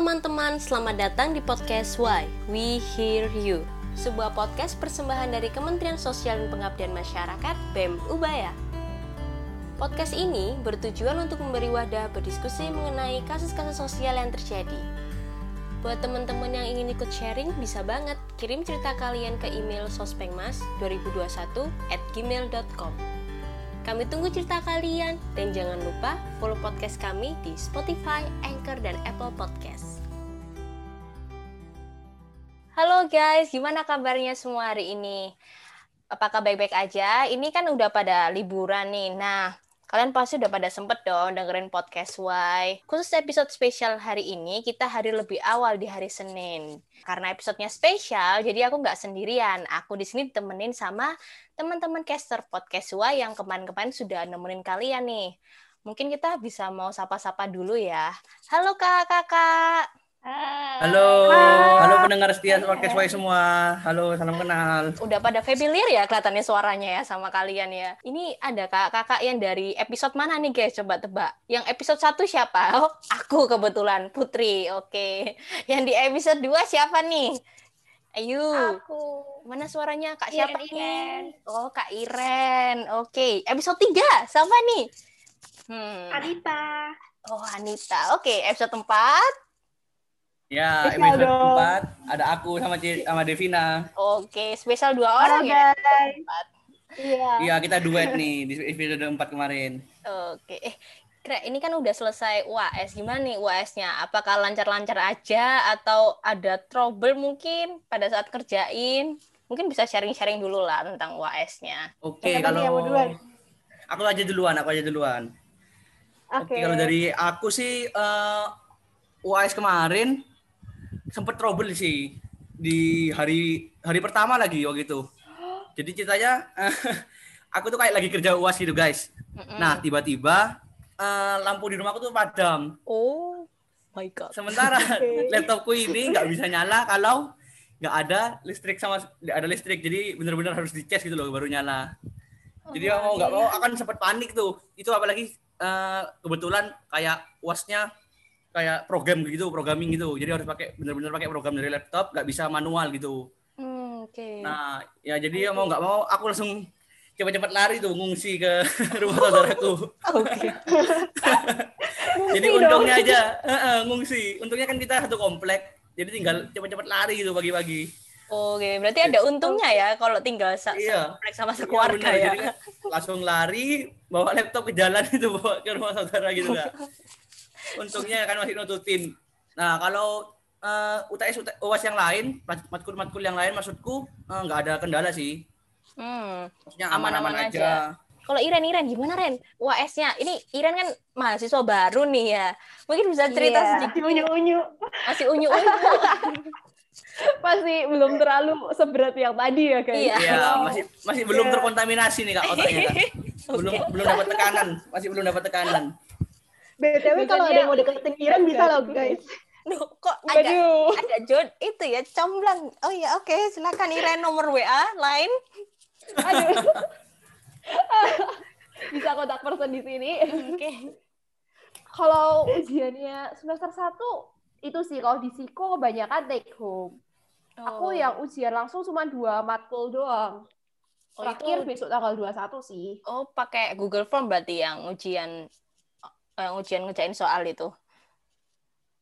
teman-teman, selamat datang di podcast Why We Hear You Sebuah podcast persembahan dari Kementerian Sosial dan Pengabdian Masyarakat BEM Ubaya. Podcast ini bertujuan untuk memberi wadah berdiskusi mengenai kasus-kasus sosial yang terjadi. Buat teman-teman yang ingin ikut sharing, bisa banget kirim cerita kalian ke email sospengmas2021 at gmail.com kami tunggu cerita kalian dan jangan lupa follow podcast kami di Spotify, Anchor, dan Apple Podcast. Guys, gimana kabarnya semua hari ini? Apakah baik-baik aja? Ini kan udah pada liburan nih. Nah, kalian pasti udah pada sempet dong dengerin podcast Why. Khusus episode spesial hari ini, kita hari lebih awal di hari Senin. Karena episodenya spesial, jadi aku nggak sendirian. Aku di sini ditemenin sama teman-teman caster podcast Why yang kemarin-kemarin sudah nemenin kalian nih. Mungkin kita bisa mau sapa-sapa dulu ya. Halo kak-kakak. Halo, halo pendengar setia podcast Y semua. Halo, salam kenal. Udah pada familiar ya kelihatannya suaranya ya sama kalian ya. Ini ada kak-kakak yang dari episode mana nih guys? Coba tebak. Yang episode 1 siapa? Oh, aku kebetulan Putri. Oke. Yang di episode 2 siapa nih? Ayo. Aku. Mana suaranya? Kak Iren, siapa Iren. nih? Oh, Kak Iren. Oke. Episode 3 siapa nih? Hmm. Anita. Oh, Anita. Oke, episode 4. Ya, Spesial episode dong. 4 ada aku sama C- sama Devina. Oke, spesial dua Halo orang ya. guys. Empat. Iya. Iya, kita duet nih di episode 4 kemarin. Oke, eh, Kira, ini kan udah selesai UAS. Gimana nih UAS-nya? Apakah lancar-lancar aja atau ada trouble mungkin pada saat kerjain? Mungkin bisa sharing-sharing dulu lah tentang UAS-nya. Oke, kalau yang mau duluan? aku aja duluan, aku aja duluan. Oke, Oke. kalau dari aku sih eh UAS kemarin sempet trouble sih di hari hari pertama lagi waktu itu. Jadi ceritanya aku tuh kayak lagi kerja UAS gitu, guys. Mm-mm. Nah, tiba-tiba eh, lampu di rumahku tuh padam. oh my god. Sementara Oke. laptopku ini nggak bisa nyala kalau nggak ada listrik sama nggak ada listrik. Jadi benar-benar harus dicas gitu loh baru nyala. Jadi mau nggak mau akan sempat panik tuh. Itu apalagi eh, kebetulan kayak wasnya kayak program gitu, programming gitu. Jadi harus pakai benar-benar pakai program dari laptop, nggak bisa manual gitu. Hmm, Oke. Nah, ya jadi ya mau nggak mau aku langsung cepat-cepat lari tuh ngungsi ke rumah saudaraku. Oke. Jadi untungnya dong. aja, heeh, ngungsi. Untungnya kan kita satu komplek, jadi tinggal cepat-cepat lari gitu pagi-pagi. Oke, berarti ada untungnya ya kalau tinggal sa Iya. kompleks sama Iya, sekeluarga benar. ya. Jadi kan langsung lari, bawa laptop ke jalan itu bawa ke rumah saudara gitu kan. Untungnya kan masih nututin. Nah kalau eh, UTS UT- UAS yang lain, matkul-matkul yang lain maksudku eh, nggak ada kendala sih. Hmm. Maksudnya Aman-aman aja. aja. Kalau Iren, Iren gimana Ren? UAS-nya. Ini Iren kan mahasiswa baru nih ya. Mungkin bisa cerita Iya. sedikit. Unyu-unyu. Masih unyu-unyu. pasti belum terlalu seberat yang tadi ya guys. Iya. Iya, masih masih belum Iya. terkontaminasi nih kak otaknya kak. Belum belum dapat tekanan, masih belum dapat tekanan. BTW kalau ada yang mau deketin Iren bisa loh guys. Duh, kok ada ada John itu ya comblang. Oh ya, oke, silakan Iren nomor WA lain. Aduh. Bisa kontak person di sini. Oke. Kalau ujiannya semester 1 itu sih kalau di Siko kebanyakan take home. Aku yang ujian langsung cuma dua matkul doang. Oh, Terakhir itu- besok tanggal 21 sih. Oh, pakai Google Form berarti yang ujian yang ujian ngejain soal itu.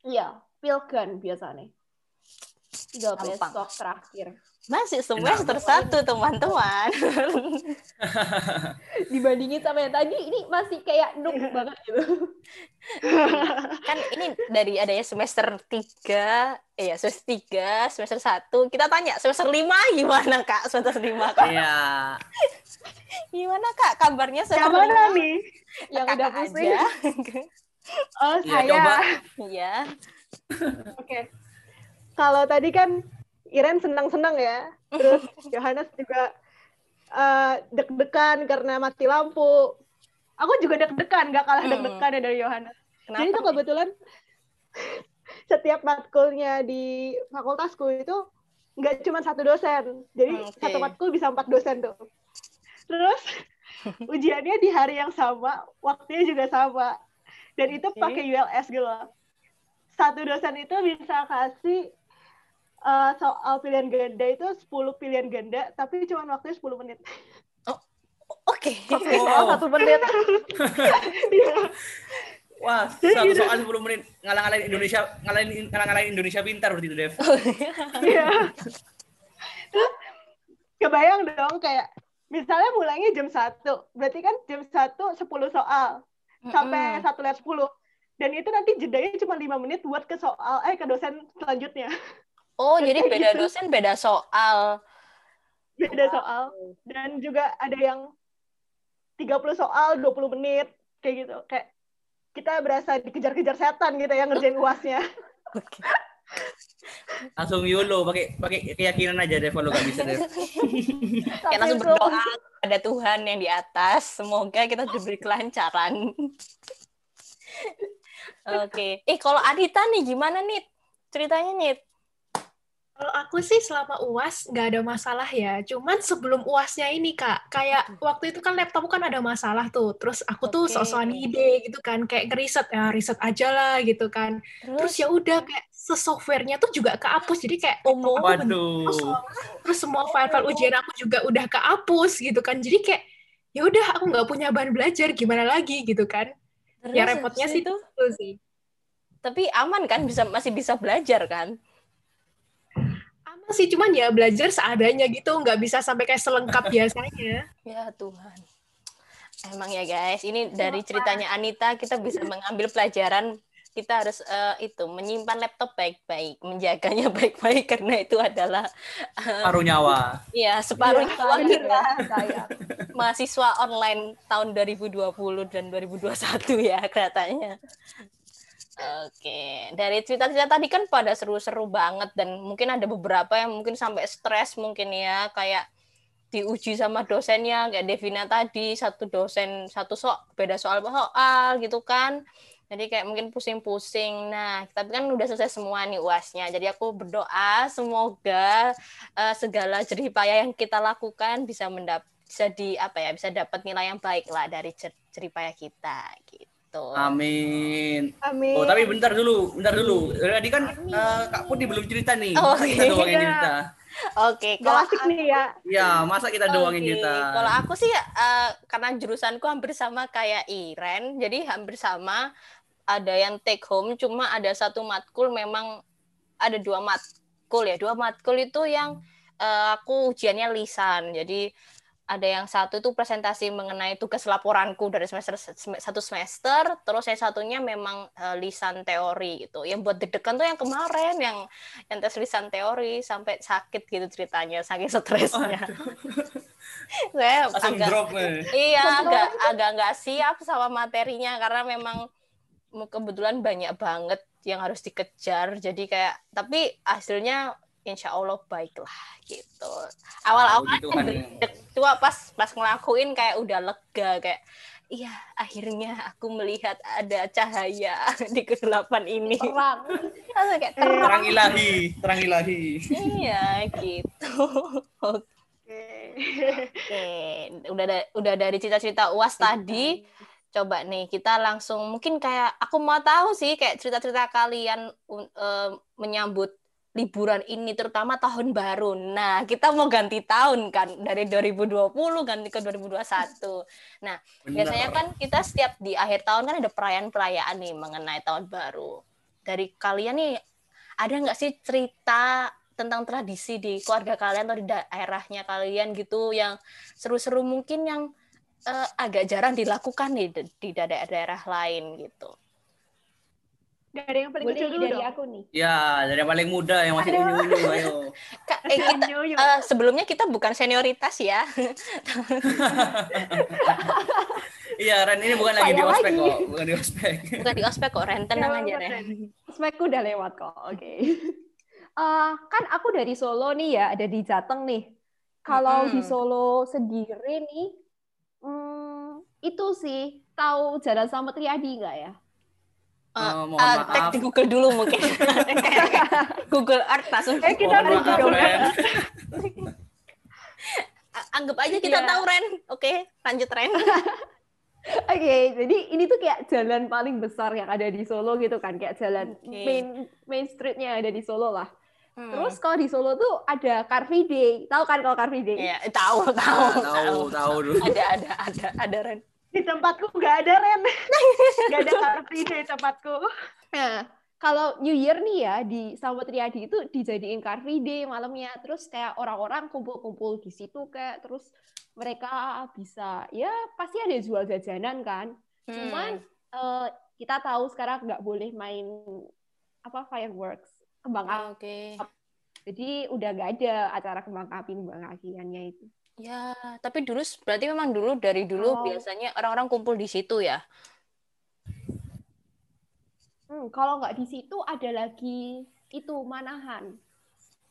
Iya, pilgan biasanya. Tinggal Gampang. besok terakhir. Masih semester satu, teman-teman. Dibandingin sama yang tadi, ini masih kayak noob banget gitu. kan ini dari adanya semester 3, eh ya semester 3, semester 1. Kita tanya semester 5 gimana, Kak? Semester 5, Kak. Iya. Gimana, Kak? Kabarnya semester Yang mana 5? nih? Yang udah pusing. Oh Iya, saya. coba. Iya. Oke. Kalau tadi kan Iren senang-senang ya. Terus Yohanes juga eh, deg-degan karena mati lampu. Aku juga deg-degan, gak kalah Hmm. deg-degan ya dari Yohanes. Kenapa? Jadi itu kebetulan setiap matkulnya di fakultasku itu nggak cuma satu dosen. Jadi Hmm, oke. satu matkul bisa empat dosen tuh. Terus ujiannya di hari yang sama, waktunya juga sama. Dan itu Oke. pakai ULS gitu loh. satu dosen itu bisa kasih uh, soal pilihan ganda itu 10 pilihan ganda, tapi cuma waktunya 10 menit. Oke. Oke, soal satu menit. Wah, satu soal 10 menit ngalang-ngalain Indonesia, ngalahin ngalang-ngalain Indonesia pintar berarti itu, Dev. Iya. Terus kebayang dong kayak misalnya mulainya jam 1, berarti kan jam 1 10 soal sampai satu lewat 10. Dan itu nanti jedanya cuma 5 menit buat ke soal eh ke dosen selanjutnya. Oh, jadi beda gitu. dosen, beda soal. Beda soal. Dan juga ada yang 30 soal 20 menit kayak gitu. Kayak kita berasa dikejar-kejar setan gitu ya ngerjain UASnya. Oke. Langsung YOLO pakai pakai keyakinan aja Dev kalau nggak bisa Dev. Kayak langsung berdoa pada Tuhan yang di atas. Semoga kita diberi kelancaran. Oke. Eh, kalau Adita nih gimana nih? Ceritanya nih. Kalau aku sih selama UAS nggak ada masalah ya. Cuman sebelum UASnya ini Kak, kayak waktu itu kan laptopku kan ada masalah tuh. Terus aku tuh sok-sokan ide gitu kan, kayak ngeriset ya, riset aja lah gitu kan. Terus ya udah kayak se-softwarenya tuh juga kehapus. Jadi kayak Omo. Waduh. terus semua file-file ujian aku juga udah kehapus gitu kan. Jadi kayak ya udah aku nggak punya bahan belajar gimana lagi gitu kan. Ya Terus repotnya habis sih itu, itu sih. tapi aman kan bisa masih bisa belajar kan? Sih, cuman ya belajar seadanya gitu, nggak bisa sampai kayak selengkap biasanya. Ya Tuhan. Emang ya guys, ini dari ceritanya Anita kita bisa mengambil pelajaran kita harus eh, itu menyimpan laptop baik-baik, menjaganya baik-baik karena itu adalah Paruh nyawa. ya separuh Iya, nyawa kita Saya. mahasiswa online tahun 2020 dan 2021 ya katanya. Oke, dari cerita-cerita tadi kan pada seru-seru banget dan mungkin ada beberapa yang mungkin sampai stres mungkin ya kayak diuji sama dosennya kayak Devina tadi satu dosen satu so beda soal soal gitu kan. Jadi kayak mungkin pusing-pusing. Nah, tapi kan udah selesai semua nih uasnya. Jadi aku berdoa semoga eh, segala jerih payah yang kita lakukan bisa mendap bisa di apa ya bisa dapat nilai yang baik lah dari jer- jerih payah kita gitu. Amin. Amin. Oh, tapi bentar dulu, bentar dulu. Tadi kan eh, Kak Putih belum cerita nih. Oh, Masa kita iya. doangin cerita. Oke, Gak kalau asik aku- nih ya. Ya, masa kita doangin Oke, cerita. Kalau aku sih eh, karena jurusanku hampir sama kayak Iren, jadi hampir sama. Ada yang take home, cuma ada satu matkul memang ada dua matkul ya. Dua matkul itu yang eh, aku ujiannya lisan. Jadi ada yang satu itu presentasi mengenai tugas laporanku dari semester sem- satu semester, terus yang satunya memang eh, lisan teori gitu. Yang buat deg-degan tuh yang kemarin yang yang tes lisan teori sampai sakit gitu ceritanya, saking stresnya. Saya Langsung agak drop nih. iya agak agak nggak siap sama materinya karena memang kebetulan banyak banget yang harus dikejar jadi kayak tapi hasilnya insya Allah baik lah gitu awal-awal puji Tuhan, ya. deg tua pas pas ngelakuin kayak udah lega kayak iya akhirnya aku melihat ada cahaya di kegelapan ini. Terang. Kayak terang. Terang ilahi, terang ilahi. iya gitu. Oke. Oke, udah da- udah dari cerita-cerita UAS tadi, coba nih kita langsung mungkin kayak aku mau tahu sih kayak cerita-cerita kalian eh, menyambut liburan ini terutama tahun baru. Nah, kita mau ganti tahun kan dari 2020 ganti ke 2021. Nah, biasanya kan kita setiap di akhir tahun kan ada perayaan-perayaan nih mengenai tahun baru. Dari kalian nih ada nggak sih cerita tentang tradisi di keluarga kalian atau di daerahnya kalian gitu yang seru-seru mungkin yang eh, agak jarang dilakukan di di daerah-daerah lain gitu. Dari yang paling Boleh kecil dulu dari dong. aku nih. Ya, dari yang paling muda yang masih unyu-unyu, ayo. Kak, eh, kita eh, sebelumnya kita bukan senioritas ya. Iya, Ren ini bukan lagi di ospek lagi. kok, bukan di ospek. Bukan di ospek kok, Ren. Tenang Ya, aja, Ren. Ren. Spekku udah lewat kok. Oke. Eh, kan aku dari Solo nih ya, ada di Jateng nih. Kalau di Mm-mm. Solo sendiri nih, hmm, itu sih tahu Jalan Slamet Riyadi nggak ya? Mohon eh, maaf. tag di Google dulu mungkin. Google Earth langsung. Eh, kita Mohon harus maaf. Ren. A- Anggap aja kita Iya. tahu Ren. Oke, lanjut Ren. Oke, jadi ini tuh kayak jalan paling besar yang ada di Solo gitu kan, kayak jalan Oke. main main streetnya ada di Solo lah. Hmm. Terus kalau di Solo tuh ada Car Free Day, tahu kan kalau Car Free Day? ya tahu tahu tahu tahu dulu ada ada ada ada Ren Di tempatku nggak ada Ren. Nggak ada Car Free Day di tempatku. Nah, kalau New Year nih ya di Sama Triadi itu dijadiin Car Free Day malamnya, terus kayak orang-orang kumpul-kumpul di situ kayak terus mereka bisa ya pasti ada jual jajanan kan. Cuman eh, kita tahu sekarang nggak boleh main apa fireworks, kembang api. oke Jadi udah nggak ada acara kembang api kembang apiannya itu. Ya tapi dulu berarti memang dulu dari dulu Oh. biasanya orang-orang kumpul di situ ya Hmm, kalau nggak di situ ada lagi itu Manahan.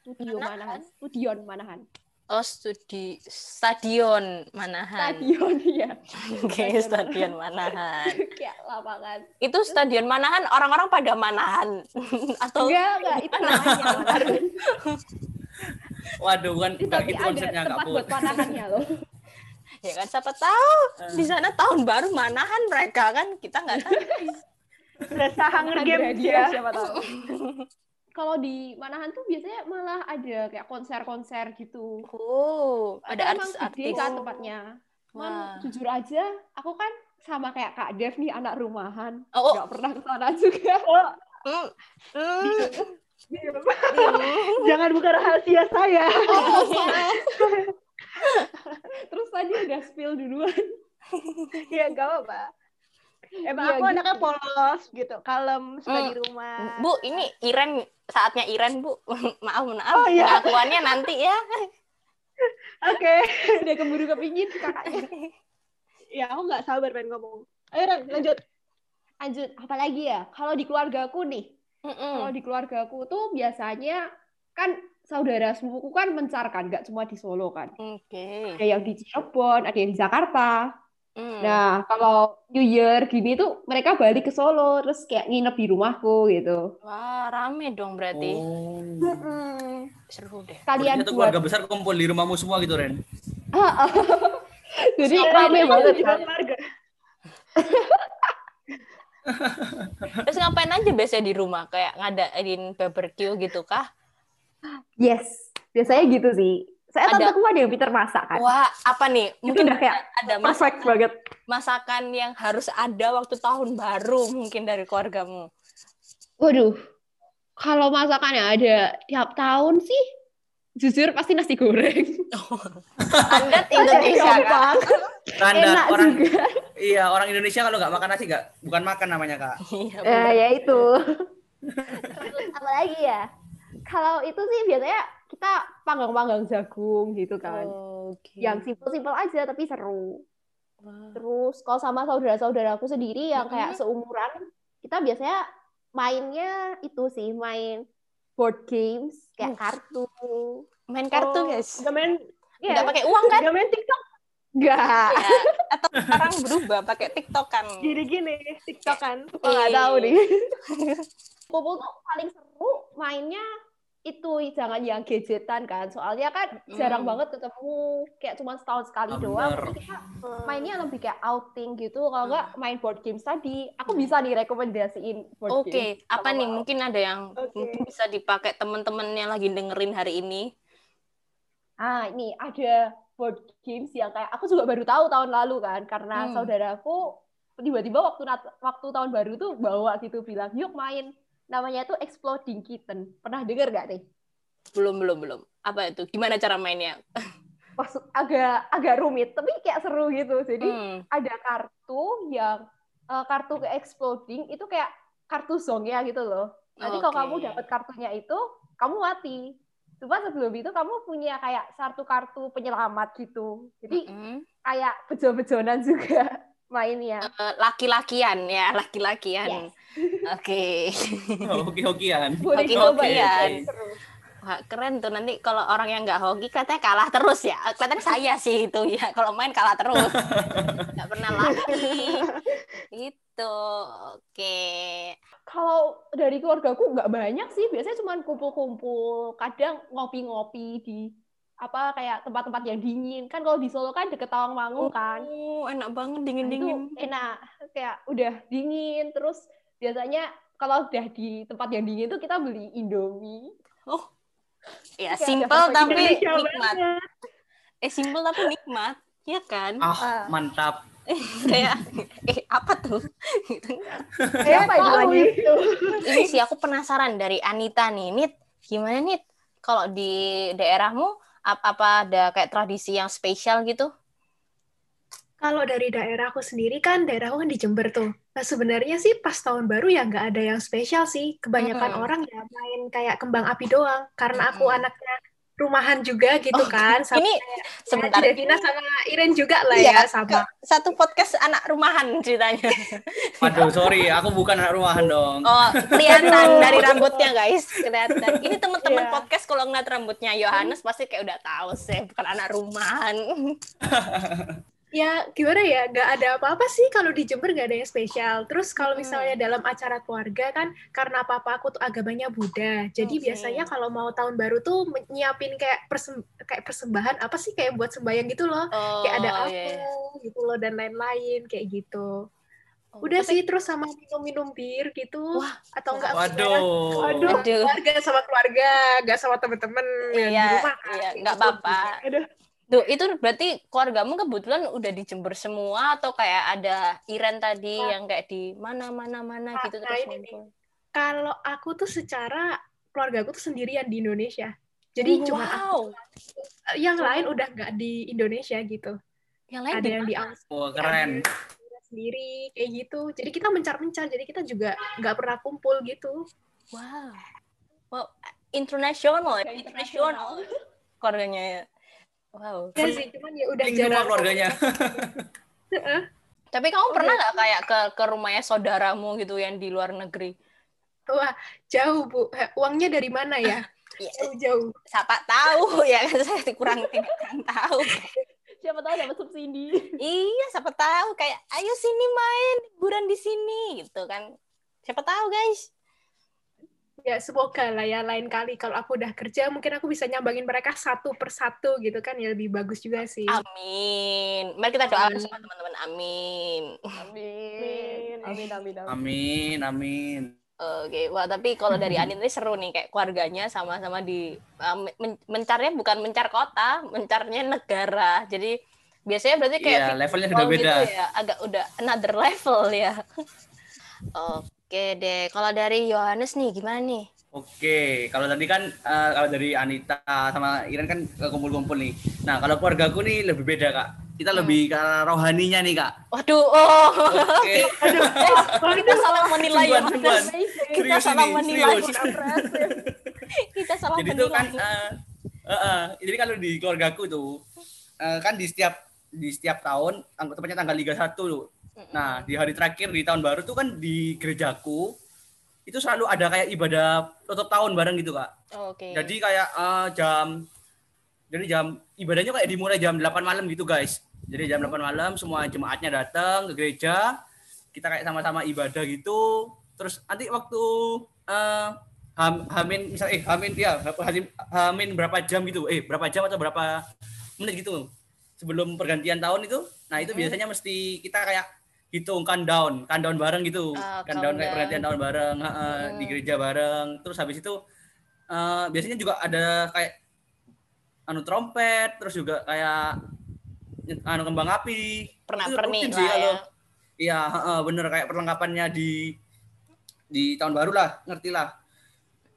Studio Manahan? Manahan, Studion Manahan. oh studi stadion Manahan Stadion ya. oke stadion Manahan Kayak lapangan. itu stadion Manahan orang-orang pada Manahan atau Enggak, enggak, itu namanya Manahan. Waduh bukan bukan gitu konsepnya nggak buat panahannya loh. ya kan siapa tahu di sana tahun baru Manahan mereka kan kita nggak tahu Berasa Hunger Games ya. siapa tahu. Kalau di Manahan tuh biasanya malah ada kayak konser-konser gitu. oh ada artis-artis kan tempatnya. Cuman Wah. jujur aja, aku kan sama kayak Kak Dev nih anak rumahan. oh, oh. Nggak pernah ke sana juga. Oh, Hmm. Hmm. Jangan buka rahasia saya. Terus tadi udah spill duluan. ya nggak apa-apa. Emang Iya, aku gitu. anaknya polos gitu, kalem, suka Hmm. di rumah. Bu, ini Iren saatnya Iren, Bu. maaf, maaf. Oh, iya. Pengakuannya nanti ya. Oke. Udah keburu kepingin kakaknya. Ya aku nggak sabar pengen ngomong. Ayo Ren, lanjut. Lanjut, apalagi ya? Kalau di keluargaku nih, kalau Mm-mm. di keluargaku tuh biasanya kan saudara sepupuku kan mencar kan, nggak cuma di Solo kan. Oke. Ada yang di Cirebon, ada yang di Jakarta. Hmm. Nah, kalau New Year gini tuh mereka balik ke Solo, terus kayak nginep di rumahku gitu. Wah, rame dong berarti. oh Mm-mm. Seru deh. Kalian buat keluarga besar kumpul di rumahmu semua gitu Ren Jadi rame banget kan. keluarga. Terus ngapain aja biasanya di rumah? Kayak ngadain barbecue gitu kah? Yes, biasanya gitu sih. Saya Ada- tanteku ada yang pinter masak kan. Wah, apa nih? Mungkin udah kayak ada Perfect banget. masakan yang harus ada waktu tahun baru mungkin dari keluargamu. Waduh, kalau masakannya ada tiap tahun sih, jujur pasti nasi goreng. Anda Indonesia kan? Standar enak orang juga. Iya orang Indonesia kalau nggak makan nasi nggak bukan makan namanya kak Iya, Eh, ya itu. Terus apa lagi ya? Kalau itu sih biasanya kita panggang-panggang jagung gitu kan. Oke. Yang simpel-simpel aja tapi seru. Wah. Terus kalau sama saudara-saudaraku sendiri yang kayak seumuran, kita biasanya mainnya itu sih, main board games kayak Uh. kartu. main kartu, Oh, guys. Nggak main, Iya. Nggak pakai uang kan? nggak main TikTok. Enggak. Ya, atau sekarang berubah pakai TikTok kan. Gini-gini, TikTok kan. Oh, nggak tahu nih. Kumpul tuh paling seru mainnya itu jangan yang gadgetan kan. Soalnya kan jarang Hmm. banget ketemu kayak cuma setahun sekali Ah, doang. bener. Jadi kita mainnya lebih kayak outing gitu. Kalau nggak main board games tadi, aku bisa nih rekomendasiin board Oke, games. apa nih? Mungkin ada yang Oke. mungkin bisa dipakai teman-teman yang lagi dengerin hari ini. Ah, ini ada board games yang kayak aku juga baru tahu tahun lalu kan karena Hmm. saudaraku tiba-tiba waktu waktu tahun baru tuh bawa gitu bilang, "Yuk main." Namanya tuh Exploding Kitten. Pernah denger gak nih? Belum, belum, belum. Apa itu? Gimana cara mainnya? Maksud agak agak rumit, tapi kayak seru gitu. Jadi Hmm. ada kartu yang eh, kartu ke exploding itu kayak kartu songnya gitu loh. Nanti kalau Oke. kamu dapat kartunya itu, kamu mati. Cuma sebelum itu kamu punya kayak satu kartu penyelamat gitu. Jadi Mm-mm. kayak bejo-bejonan juga mainnya. Eh, laki-lakian ya, laki-lakian. Yes. Oke. hoki-hokian ya. Oke. Seru. Wah, keren tuh nanti kalau orang yang nggak hoki katanya kalah terus ya. Katanya saya sih itu ya. Kalau main kalah terus. Nggak pernah laki. Itu. Oke. Kalau dari keluargaku nggak banyak sih, biasanya cuma kumpul-kumpul, kadang ngopi-ngopi di apa kayak tempat-tempat yang dingin kan kalau di Solo kan deket Tawangmangu kan Oh, enak banget Nah, dingin-dingin. itu enak kayak udah dingin terus biasanya kalau udah di tempat yang dingin tuh kita beli Indomie Oh. Ya, simple tapi Indonesia nikmat. Eh, simple tapi nikmat. Iya kan? Ah, mantap. Kayak eh apa tuh? Gitu. Kayak Siapa tahu judulnya? itu. Ini sih aku penasaran dari Anita nih. Nit, gimana Nit? Kalau di daerahmu ap- apa ada kayak tradisi yang spesial gitu? Kalau dari daerahku sendiri kan, daerahku kan di Jember tuh. Nah sebenarnya sih pas tahun baru ya nggak ada yang spesial sih. Kebanyakan Mm-mm. orang ya main kayak kembang api doang. Karena aku Mm-mm. anaknya rumahan juga gitu kan. Sama Ini kayak sebentar. Devina sama Iren juga lah Iya, ya sama. ke- satu podcast anak rumahan ceritanya. Waduh, sorry, aku bukan anak rumahan dong. Oh, kelihatan dari rambutnya guys, kelihatan. Ini teman-teman Iya. podcast kalau ngeliat rambutnya Yohanes pasti kayak udah tahu sih, bukan anak rumahan. Ya gimana ya, nggak ada apa-apa sih kalau di Jember nggak ada yang spesial. Terus kalau Mm-mm. misalnya dalam acara keluarga kan, karena papa aku tuh agamanya Buddha, jadi Oke. biasanya kalau mau tahun baru tuh nyiapin kayak persem- kayak persembahan apa sih kayak buat sembahyang gitu loh. Oh, kayak ada apa iya. gitu loh dan lain-lain kayak gitu. Oh, Udah tapi- sih terus sama minum-minum bir gitu Wah, atau enggak Waduh. Waduh. Aduh. keluarga sama keluarga, enggak sama temen-temen yang di Iya, rumah. iya, nggak gitu. apa-apa. Tuh, itu berarti keluargamu kebetulan udah di Jember semua atau kayak ada Iren tadi Nah. yang kayak di mana-mana-mana Nah, gitu nah, terus ini ngumpul. Kalau aku tuh secara keluarga aku tuh sendirian di Indonesia. Jadi cuma aku, wow. yang lain udah nggak di Indonesia gitu. Yang lain Ada di yang di mana? Australia Wah, keren. sendiri kayak gitu. Jadi kita mencar-mencar. Jadi kita juga nggak pernah kumpul gitu. Wow. Wow, internasional ya, internasional keluarganya ya. Wow. Ya sih, cuman ya udah jarang. keluarganya. Heeh. Tapi kamu pernah nggak kayak ke ke rumahnya saudaramu gitu yang di luar negeri? Wah, jauh Bu. Uangnya dari mana ya? Ya, Jauh-jauh. siapa tahu ya kan saya kurang tidak kurang tahu. siapa tahu dapat subsidi iya, siapa tahu kayak ayo sini main liburan di sini gitu kan. Siapa tahu guys. Ya, semoga lah ya lain kali kalau aku udah kerja mungkin aku bisa nyambangin mereka satu persatu gitu kan ya lebih bagus juga sih. Amin. Mari kita doakan Amin. semua teman-teman. Amin. amin amin amin amin Amin, amin. Oke, wah tapi kalau dari Anin ini seru nih kayak keluarganya sama-sama di uh, men- mencarnya bukan mencar kota, mencarnya negara. Jadi biasanya berarti kayak video levelnya sudah beda. gitu ya, agak udah another level ya. Oke deh, kalau dari Yohanes nih gimana nih? Oke, kalau tadi kan eh, kalau dari Anita sama Iren kan eh, kumpul-kumpul nih. Nah, kalau keluargaku nih lebih beda, Kak. Kita Hmm. lebih ke rohaninya nih, Kak. Waduh, oh, Oke. kita salah menilai Sungguhan, Yohanes. sungguhan. Kita Serius salah ini, menilai. Kita salah Jadi itu menilai. kan eh, eh, eh, jadi kalau di keluargaku tuh eh, kan di setiap di setiap tahun anggota tepatnya tanggal 31 tuh. Nah, di hari terakhir di tahun baru tuh kan di gerejaku itu selalu ada kayak ibadah tutup tahun bareng gitu, Kak. Oke. Jadi kayak eh, jam jadi jam ibadahnya kayak dimulai jam 8 malam gitu, guys. Jadi jam 8 malam semua jemaatnya datang ke gereja. Kita kayak sama-sama ibadah gitu. Terus nanti waktu ham, hamin misal eh hamin ya hamin, hamin berapa jam gitu. Eh berapa jam atau berapa menit gitu sebelum pergantian tahun itu. Nah, itu biasanya mesti kita kayak hitung countdown, countdown bareng gitu. Countdown kayak pergantian tahun bareng, heeh, di Hmm. gereja bareng. Terus habis itu eh, biasanya juga ada kayak anu trompet, terus juga kayak anu kembang api. Pernah pernik lah kalau ya. Iya, heeh, bener kayak perlengkapannya di di tahun baru lah, ngerti lah.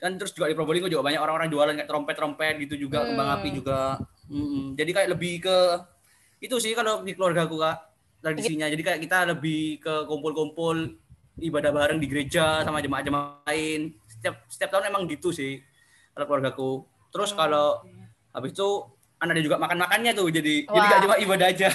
Dan terus juga di Probolinggo juga banyak orang-orang jualan kayak trompet-trompet gitu juga, kembang Hmm. api juga. Mm-mm. Jadi kayak lebih ke itu sih kalau di keluarga aku kak tradisinya. Jadi kayak kita lebih ke kumpul-kumpul ibadah bareng di gereja sama jemaat-jemaat lain. Setiap setiap tahun emang gitu sih kalau keluargaku. Terus kalau habis itu ada juga makan-makannya tuh jadi jadi Wah. gak cuma ibadah aja.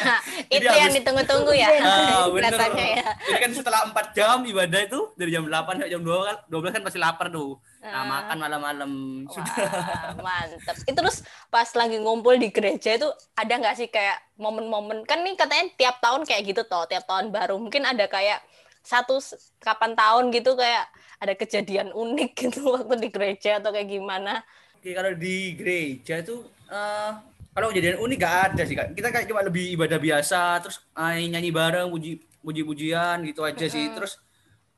Itu Jadi yang ditunggu-tunggu ya. Ah, bener. Rasanya ya. Jadi kan setelah 4 jam ibadah itu dari jam 8 sampai jam 2 kan 12 kan pasti lapar tuh. Nah, Ah. makan malam-malam. Sudah. Mantep. Itu terus pas lagi ngumpul di gereja itu ada nggak sih kayak momen-momen kan nih katanya tiap tahun kayak gitu toh, tiap tahun baru mungkin ada kayak satu kapan tahun gitu kayak ada kejadian unik gitu waktu di gereja atau kayak gimana. Oke, kalau di gereja itu eh kalau kejadian unik gak ada sih kak. Kita kayak cuma lebih ibadah biasa, terus eh, nyanyi bareng, puji puji-pujian gitu aja sih. Terus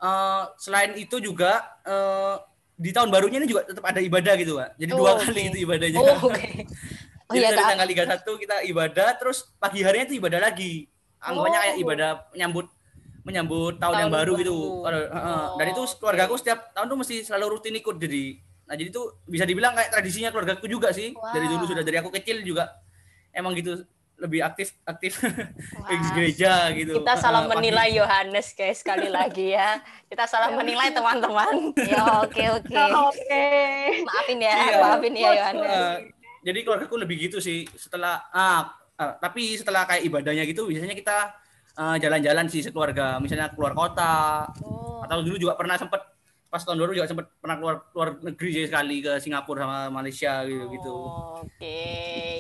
eh, selain itu juga eh, di tahun barunya ini juga tetap ada ibadah gitu kak. Jadi dua Oh, kali itu ibadahnya. Oh, oke. Oh Jadi iya, dari tanggal 31 kita ibadah, terus pagi harinya itu ibadah lagi. Anggapannya kayak Oh. ibadah menyambut menyambut tahun, Tahun yang baru, baru. gitu. Kalau, heeh. Dan itu Oh, keluarga aku oke. setiap tahun tuh mesti selalu rutin ikut jadi. Nah jadi itu bisa dibilang kayak tradisinya keluargaku juga sih. Dari dulu sudah dari aku kecil juga emang gitu lebih aktif aktif Wah. gereja gitu. Kita salah Eh, menilai Yohanes guys sekali lagi ya. Kita salah menilai teman-teman. Ya oke oke. Oke. Maafin ya, Iya. maafin ya Yohanes. Eh, jadi keluargaku lebih gitu sih setelah ah ah, tapi setelah kayak ibadahnya gitu biasanya kita eh, jalan-jalan sih sekeluarga misalnya keluar kota Oh. atau dulu juga pernah sempet pas tahun baru juga sempet pernah keluar keluar negeri sih sekali ke Singapura sama Malaysia gitu gitu Oh, Oke,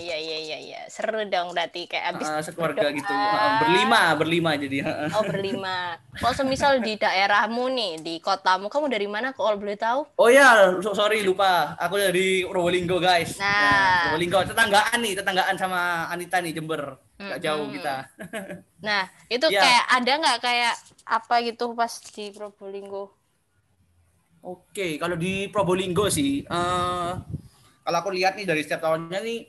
ya ya ya ya. Seru dong berarti kayak abis Ah, sekeluarga gitu berdoa. Ah, berlima berlima jadi. Oh berlima. Kalau semisal di daerahmu nih, di kotamu, kamu dari mana kalau boleh tahu? oh ya so- sorry lupa aku dari Probolinggo guys Nah. Probolinggo tetanggaan nih tetanggaan sama Anita nih Jember nggak jauh Mm-mm. kita Nah, itu Iya. kayak ada nggak kayak apa gitu pas di Probolinggo? Oke, kalau di Probolinggo sih, eh kalau aku lihat nih dari setiap tahunnya nih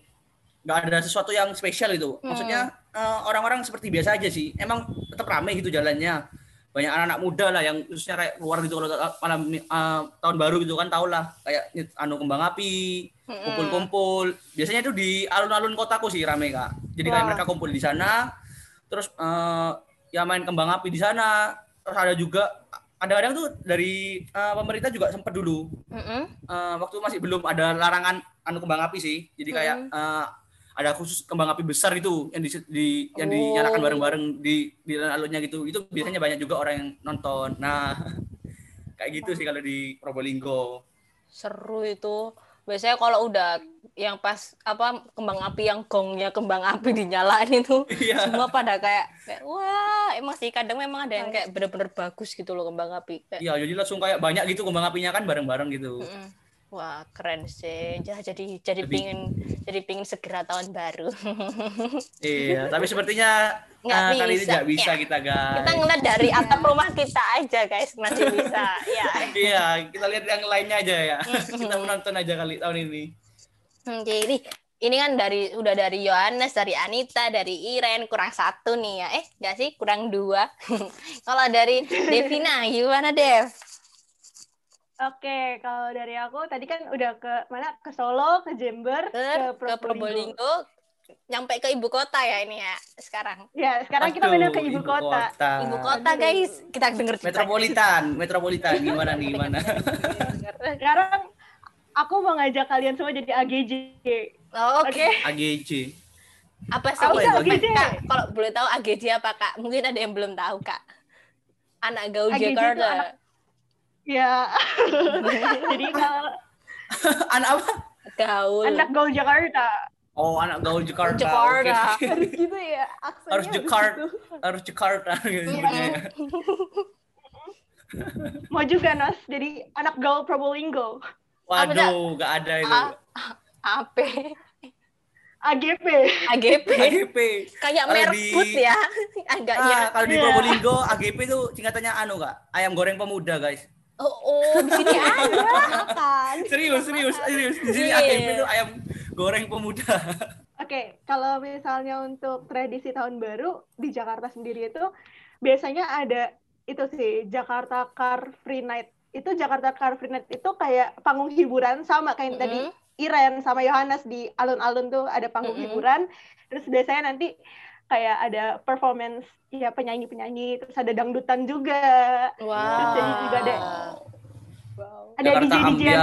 nggak ada sesuatu yang spesial itu. Maksudnya eh, orang-orang seperti biasa aja sih. Emang tetap ramai gitu jalannya. Banyak anak-anak muda lah yang khususnya kayak keluar gitu kalau ta- malam eh, tahun baru gitu kan tau lah kayak anu kembang api, kumpul-kumpul. Biasanya itu di alun-alun kotaku sih ramai kak. Jadi kayak Wah. mereka kumpul di sana, terus eh, ya main kembang api di sana. Terus ada juga kadang-kadang tuh dari eh, pemerintah juga sempat dulu Mm-mm. eh, waktu masih belum ada larangan anu kembang api sih. Jadi kayak eh, ada khusus kembang api besar itu yang di, di- yang dinyalakan Oh. bareng-bareng di di alunnya gitu. Itu biasanya banyak juga orang yang nonton. Nah, kayak gitu sih kalau di Probolinggo. Seru itu. Biasanya kalau udah yang pas apa kembang api yang gongnya kembang api dinyalain itu Iya. semua pada kayak, kayak wah emang sih kadang memang ada yang kayak bener-bener bagus gitu loh kembang api kayak Iya, jadi langsung kayak banyak gitu kembang apinya kan bareng-bareng gitu. Mm-mm. Wah keren sih. Ya, jadi jadi Lebih- pingin jadi pingin segera tahun baru. Iya, tapi sepertinya Nggak eh, kali ini nggak bisa ya. kita guys. kita ngeliat dari atap rumah kita aja guys masih bisa. Ya. Iya, kita lihat yang lainnya aja ya. kita menonton aja kali tahun ini. Oke ini ini kan dari udah dari Yohanes, dari Anita, dari Iren kurang satu nih ya. Eh nggak sih kurang dua. Kalau dari Devina gimana Dev? Oke, kalau dari aku tadi kan udah ke mana? Ke Solo, ke Jember, Ke, ke ke Probolinggo. Nyampe ke ibu kota ya ini ya sekarang. Ya, sekarang kita Aduh, pindah ke ibu kota. Ibu kota guys, kita denger cerita. Metropolitan, metropolitan gimana nih gimana? Sekarang aku mau ngajak kalian semua jadi AGJ. Oh, Oke. Oke? AGC. Apa sih Apa itu? AGJ? Kak, kalau boleh tahu AGJ apa kak? Mungkin ada yang belum tahu kak. Anak gaul AGJ itu Jakarta. anak- Ya. jadi kalau anak apa? Gaul. anak gaul Jakarta Oh, anak gaul Jakarta. Jakarta. Oke. harus gitu ya aksennya harus Jakarta, gitu. harus Jakarta gitu sebutnya ya. mau juga Nas jadi anak gaul Probolinggo Waduh, gak ada itu. A- AP. AGP AGP. AGP. Kayak merek di- food ya. Agaknya. Ah, kalau di Iya. Probolinggo AGP itu singkatannya anu kak, ayam goreng pemuda guys. Oh, oh, di sini ada. kan Serius, serius, serius. Di sini Iya. AGP itu ayam goreng pemuda. Oke, kalau misalnya untuk tradisi tahun baru di Jakarta sendiri itu biasanya ada itu sih Jakarta Car Free Night. Itu Jakarta Car Free Night itu kayak panggung hiburan sama kayak yang tadi Mhm. Iren sama Yohanes di alun-alun tuh ada panggung Mhm. hiburan. Terus biasanya nanti kayak ada performance ya penyanyi-penyanyi, terus ada dangdutan juga. Wow. Terus jadi juga ada wow. ada Jakarta DJ DJ juga.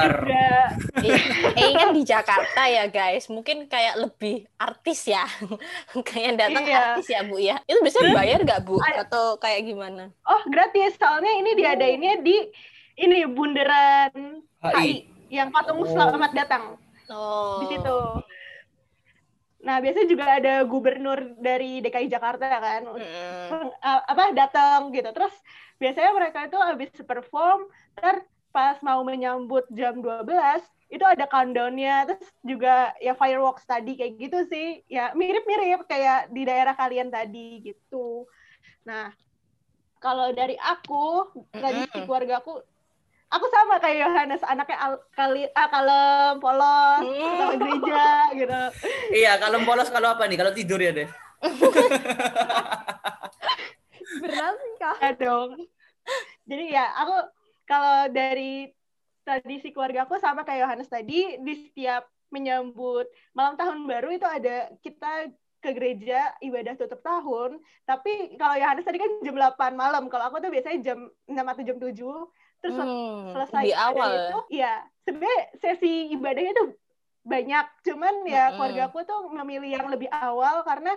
Eh, eh, kan di Jakarta ya guys, mungkin kayak lebih artis ya, kayak datang Iya. artis ya bu ya. Itu biasanya bayar nggak bu? Atau kayak gimana? Oh, gratis. Soalnya ini diadainnya di ini bundaran HI. HI yang patung Oh. selamat datang Oh. di situ. Nah, biasanya juga ada gubernur dari DKI Jakarta kan, uh, apa datang gitu. Terus biasanya mereka itu habis perform, ter pas mau menyambut jam 12 itu ada countdown-nya. Terus juga ya fireworks tadi kayak gitu sih. Ya mirip-mirip kayak di daerah kalian tadi gitu. Nah kalau dari aku tradisi keluarga aku aku sama kayak Yohanes anaknya al, kali ah, kalem polos kalau gereja gitu Iya, kalau polos kalau apa nih? Kalau tidur ya deh. Beneran sih kak. ya dong jadi ya aku kalau dari tradisi keluarga aku sama kayak Yohanes tadi di setiap menyambut malam tahun baru itu ada kita ke gereja ibadah tutup tahun tapi kalau Yohanes tadi kan jam 8 malam kalau aku tuh biasanya jam 6 atau jam 7 terus Hmm, selesai di awal. itu ya sebenarnya sesi ibadahnya tuh banyak cuman ya keluarga aku tuh memilih yang lebih awal karena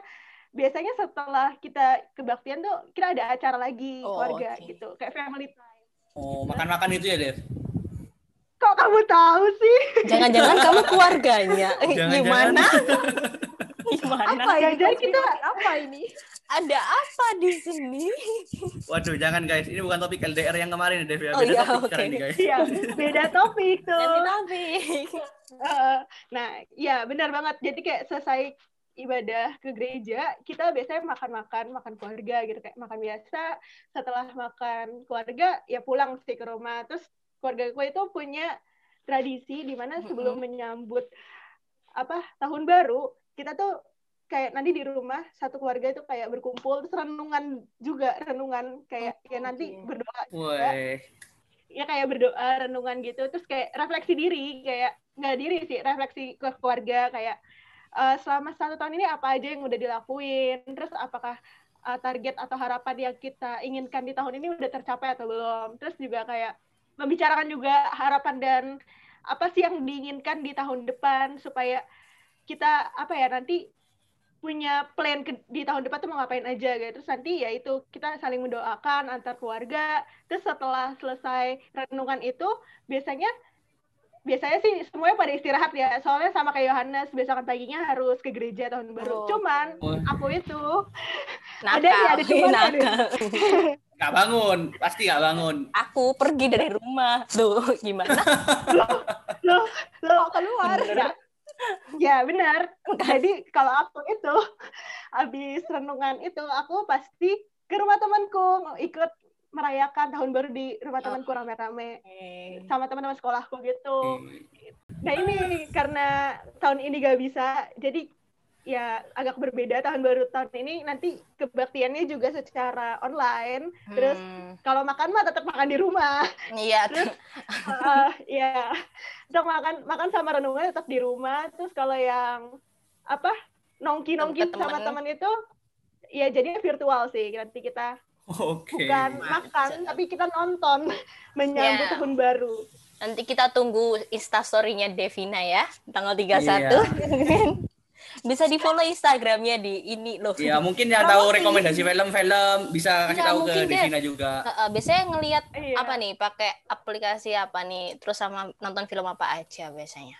biasanya setelah kita kebaktian tuh kita ada acara lagi Oh, keluarga oke. gitu kayak family time Oh, makan-makan itu ya, Dev? kok kamu tahu sih Jangan-jangan kamu keluarganya. Eh, Jangan-jangan. Gimana? Gimana? Apa ini? Jangan-jangan kita- apa ini? Ada apa di sini? Waduh, jangan guys. Ini bukan topik LDR yang kemarin ya, Dev ya. Oh, Beda iya, topik oke. sekarang nih, guys. Iya, beda topik tuh. Ganti topik. Eh, nah, ya benar banget. Jadi kayak selesai ibadah ke gereja, kita biasanya makan-makan, makan keluarga gitu kayak makan biasa. Setelah makan keluarga, ya pulang sih ke rumah. Terus keluarga gue itu punya tradisi di mana sebelum menyambut apa tahun baru, kita tuh kayak nanti di rumah satu keluarga itu kayak berkumpul terus renungan juga renungan kayak ya nanti oke. berdoa Woi. ya kayak berdoa renungan gitu terus kayak refleksi diri kayak nggak diri sih refleksi ke keluarga kayak eh, selama satu tahun ini apa aja yang udah dilakuin terus apakah eh, target atau harapan yang kita inginkan di tahun ini udah tercapai atau belum terus juga kayak membicarakan juga harapan dan apa sih yang diinginkan di tahun depan supaya kita apa ya nanti punya plan ke, di tahun depan tuh mau ngapain aja gitu terus nanti ya itu kita saling mendoakan antar keluarga terus setelah selesai renungan itu biasanya biasanya sih semuanya pada istirahat ya soalnya sama kayak Yohanes besokan paginya harus ke gereja tahun baru Oh. cuman Wah. aku itu Nakal. Ada nih, ada cuman nakal. Gak bangun, pasti gak bangun. Aku pergi dari rumah. Tuh, gimana? loh loh keluar. ya, ya benar. Jadi kalau aku itu habis renungan itu aku pasti ke rumah temanku ikut merayakan tahun baru di rumah temanku rame-rame sama teman-teman sekolahku gitu. Nah ini karena tahun ini gak bisa jadi ya agak berbeda tahun baru tahun ini nanti kebaktiannya juga secara online terus Hmm, kalau makan mah tetap makan di rumah iya. Terus, Eh, ya untuk makan makan sama renungan tetap di rumah terus kalau yang apa nongki nongki Ke sama temen. teman itu ya jadinya virtual sih nanti kita Oke. bukan makan tapi kita nonton menyambut Ya. tahun baru Nanti kita tunggu instastory-nya Devina ya, tanggal 31. Iya. Bisa di follow Instagramnya di ini loh. Ya mungkin yang tahu rekomendasi film-film bisa kasih Nggak, tahu ke deh. Devina juga. Heeh, biasanya ngelihat Iya. apa nih, pakai aplikasi apa nih, terus sama nonton film apa aja biasanya.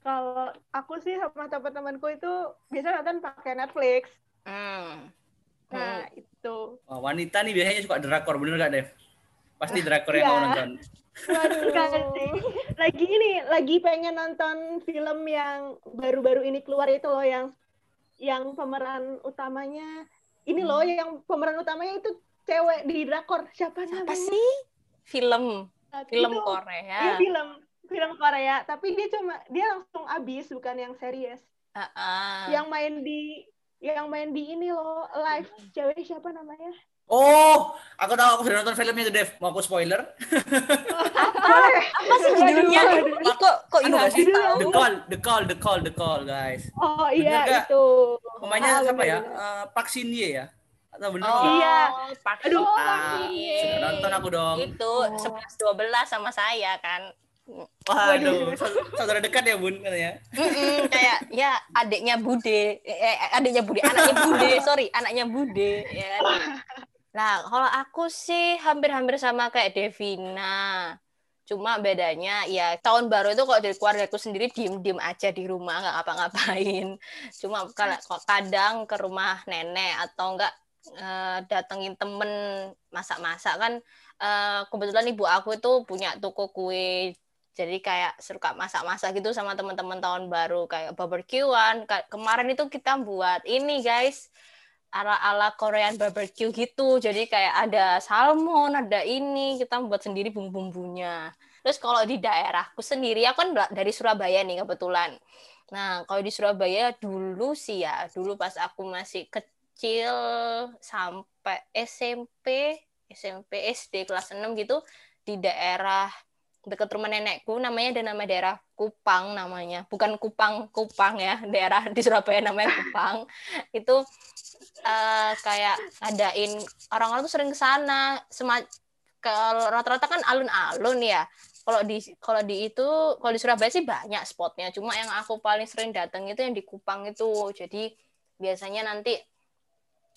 kalau aku sih sama teman-temanku itu biasa nonton pakai Netflix Hmm. nah itu Wah, wanita nih biasanya suka drakor, bener gak Dev? Pasti drakor yang Iya. mau nonton. Waduh, lagi ini lagi pengen nonton film yang baru-baru ini keluar itu loh yang yang pemeran utamanya ini loh Hmm. yang pemeran utamanya itu cewek di drakor siapa Apa namanya? sih? Film, Nah, film itu. Korea. Iya film film Korea tapi dia cuma dia langsung abis bukan yang series. Heeh. Yang main di yang main di ini loh live cewek siapa namanya? Oh, aku tahu aku sudah nonton filmnya itu Dev. Mau aku spoiler? Boleh. Apa sih judulnya? Kok kok Anu Yohanes gak sih? tahu? The Call, The Call, The Call, The Call, guys. Oh iya Bener itu. Pemainnya siapa ya? bener-bener. Eh, Park Shin Ye ya? Atau bener? Oh, Iya. Park Aduh. Shin Ah, Ye. sudah nonton aku dong. Itu 11 12 sama saya kan. Waduh, saudara dekat ya bun katanya. Mm-mm, kayak ya adiknya Bude, eh, adiknya Bude, anaknya Bude, sorry, anaknya Bude. Ya. Nah, kalau aku sih hampir-hampir sama kayak Devina. Cuma bedanya ya tahun baru itu kalau dari keluargaku sendiri diem-diem aja di rumah nggak ngapa-ngapain. Cuma kadang ke rumah nenek atau enggak eh, datengin temen masak-masak kan uh, kebetulan ibu aku itu punya toko kue jadi kayak suka masak-masak gitu sama teman-teman tahun baru kayak barbekyuan kemarin itu kita buat ini guys ala-ala Korean barbecue gitu. Jadi kayak ada salmon ada ini kita buat sendiri bumbu-bumbunya. Terus kalau di daerahku sendiri aku kan dari Surabaya nih kebetulan. Nah kalau di Surabaya dulu sih ya dulu pas aku masih kecil sampai SMP SMP SD kelas 6 gitu di daerah dekat rumah nenekku namanya ada nama daerah Kupang namanya. Bukan Kupang Kupang ya daerah di Surabaya namanya Kupang. Itu uh, kayak ngadain orang-orang tuh sering ke sana. Kalau rata-rata kan alun-alun ya. Kalau di kalau di itu kalau di Surabaya sih banyak spotnya. Cuma yang aku paling sering datang itu yang di Kupang itu. Jadi biasanya nanti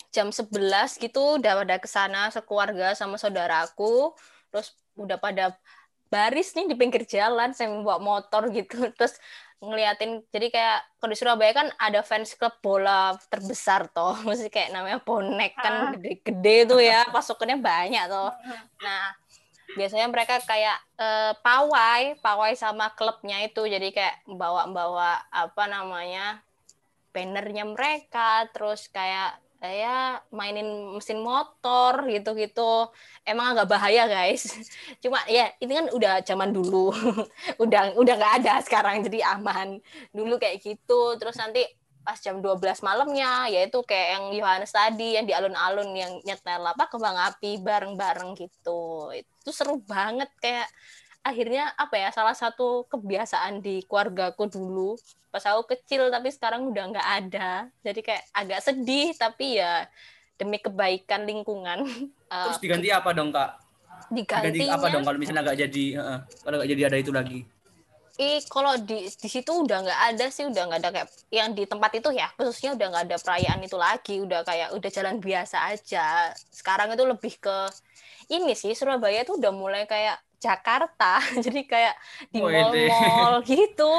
jam 11 gitu udah pada ke sana sekeluarga sama saudaraku. Terus udah pada baris nih di pinggir jalan saya bawa motor gitu terus ngeliatin. Jadi kayak kalau di Surabaya kan ada fans klub bola terbesar toh mesti kayak namanya bonek kan ah. gede-gede tuh ya pasukannya banyak toh. Nah biasanya mereka kayak uh, pawai pawai sama klubnya itu. Jadi kayak bawa-bawa apa namanya bannernya mereka terus kayak saya mainin mesin motor gitu-gitu. Emang agak bahaya guys. Cuma ya ini kan udah zaman dulu. Udah udah nggak ada sekarang jadi aman. Dulu kayak gitu. Terus nanti pas jam 12 malamnya yaitu kayak yang Yohanes tadi yang di alun-alun yang nyetel apa kembang api bareng-bareng gitu. Itu seru banget kayak akhirnya apa ya salah satu kebiasaan di keluargaku dulu pas aku kecil tapi sekarang udah nggak ada. Jadi kayak agak sedih tapi ya demi kebaikan lingkungan. Terus diganti apa dong kak? Diganti apa dong kalau misalnya nggak jadi uh, kalau nggak jadi ada itu lagi? Eh, kalau di di situ udah nggak ada sih, udah nggak ada kayak yang di tempat itu ya, khususnya udah nggak ada perayaan itu lagi, udah kayak udah jalan biasa aja. Sekarang itu lebih ke ini sih Surabaya itu udah mulai kayak Jakarta. Jadi kayak di oh, mall-mall gitu.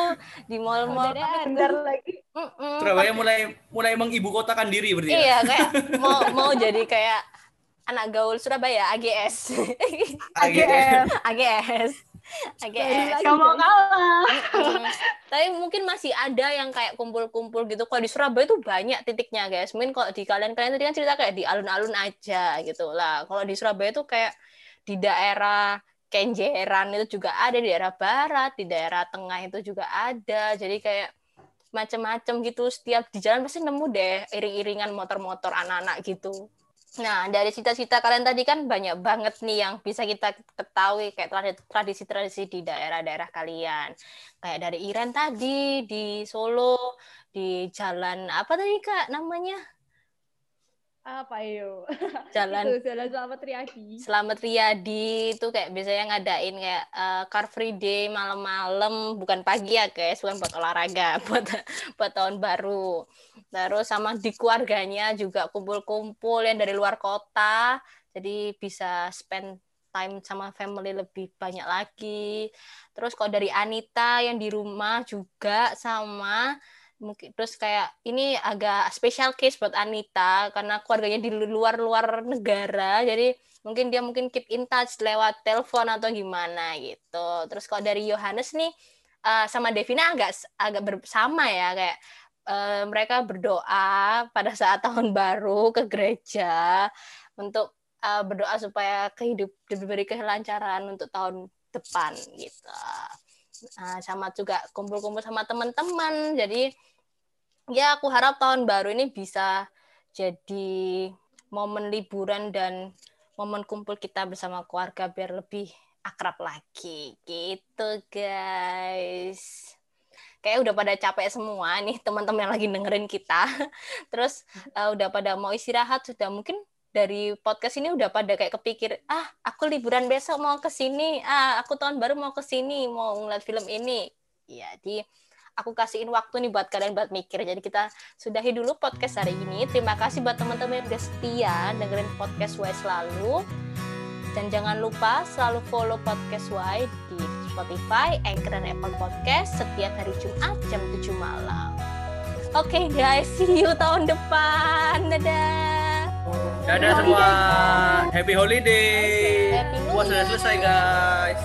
Di mall-mall. Bentar lagi. Mm-mm. Surabaya mulai mulai mengibu kotakan diri berarti ya? iya kayak mau mau jadi kayak anak gaul Surabaya AGS AGS AGS AGS kamu kalah. Tapi mungkin masih ada yang kayak kumpul-kumpul gitu. Kalau di Surabaya itu banyak titiknya guys. Mungkin kalau di kalian-kalian tadi kan cerita kayak di alun-alun aja gitu lah. Kalau di Surabaya itu kayak di daerah Kenjeran itu juga ada di daerah barat, di daerah tengah itu juga ada. Jadi kayak macam-macam gitu setiap di jalan pasti nemu deh iring-iringan motor-motor anak-anak gitu. Nah, dari cita-cita kalian tadi kan banyak banget nih yang bisa kita ketahui kayak tradisi-tradisi di daerah-daerah kalian. Kayak dari Iren tadi di Solo, di jalan apa tadi Kak namanya? Apa yo? Jalan. Itu, jalan selamat Riyadi. Selamat Riyadi itu kayak biasanya ngadain kayak uh, car free day malam-malam. Bukan pagi ya guys. Bukan buat olahraga buat buat tahun baru. Terus sama di keluarganya juga kumpul-kumpul yang dari luar kota. Jadi bisa spend time sama family lebih banyak lagi. Terus kalau dari Anita yang di rumah juga sama mungkin terus kayak ini agak special case buat Anita karena keluarganya di luar-luar negara jadi mungkin dia mungkin keep in touch lewat telepon atau gimana gitu terus kalau dari Yohanes nih uh, sama Devina agak agak bersama ya kayak uh, mereka berdoa pada saat tahun baru ke gereja untuk uh, berdoa supaya kehidup diberi kelancaran untuk tahun depan gitu Nah, sama juga kumpul-kumpul sama teman-teman. Jadi ya aku harap tahun baru ini bisa jadi momen liburan dan momen kumpul kita bersama keluarga biar lebih akrab lagi. Gitu guys. Kayak udah pada capek semua nih teman-teman yang lagi dengerin kita. Terus uh, udah pada mau istirahat sudah mungkin dari podcast ini udah pada kayak kepikir ah aku liburan besok mau ke sini. Ah aku tahun baru mau ke sini mau ngeliat film ini. Ya di aku kasihin waktu nih buat kalian buat mikir. Jadi kita sudahi dulu podcast hari ini. Terima kasih buat teman-teman yang udah setia dengerin podcast Y selalu. Dan jangan lupa selalu follow podcast Y di Spotify, Anchor, dan Apple Podcast setiap hari Jumat jam 7 malam. Oke okay guys, see you tahun depan. Dadah. Dadah semua. Happy holiday. Happy New Puas sudah selesai guys.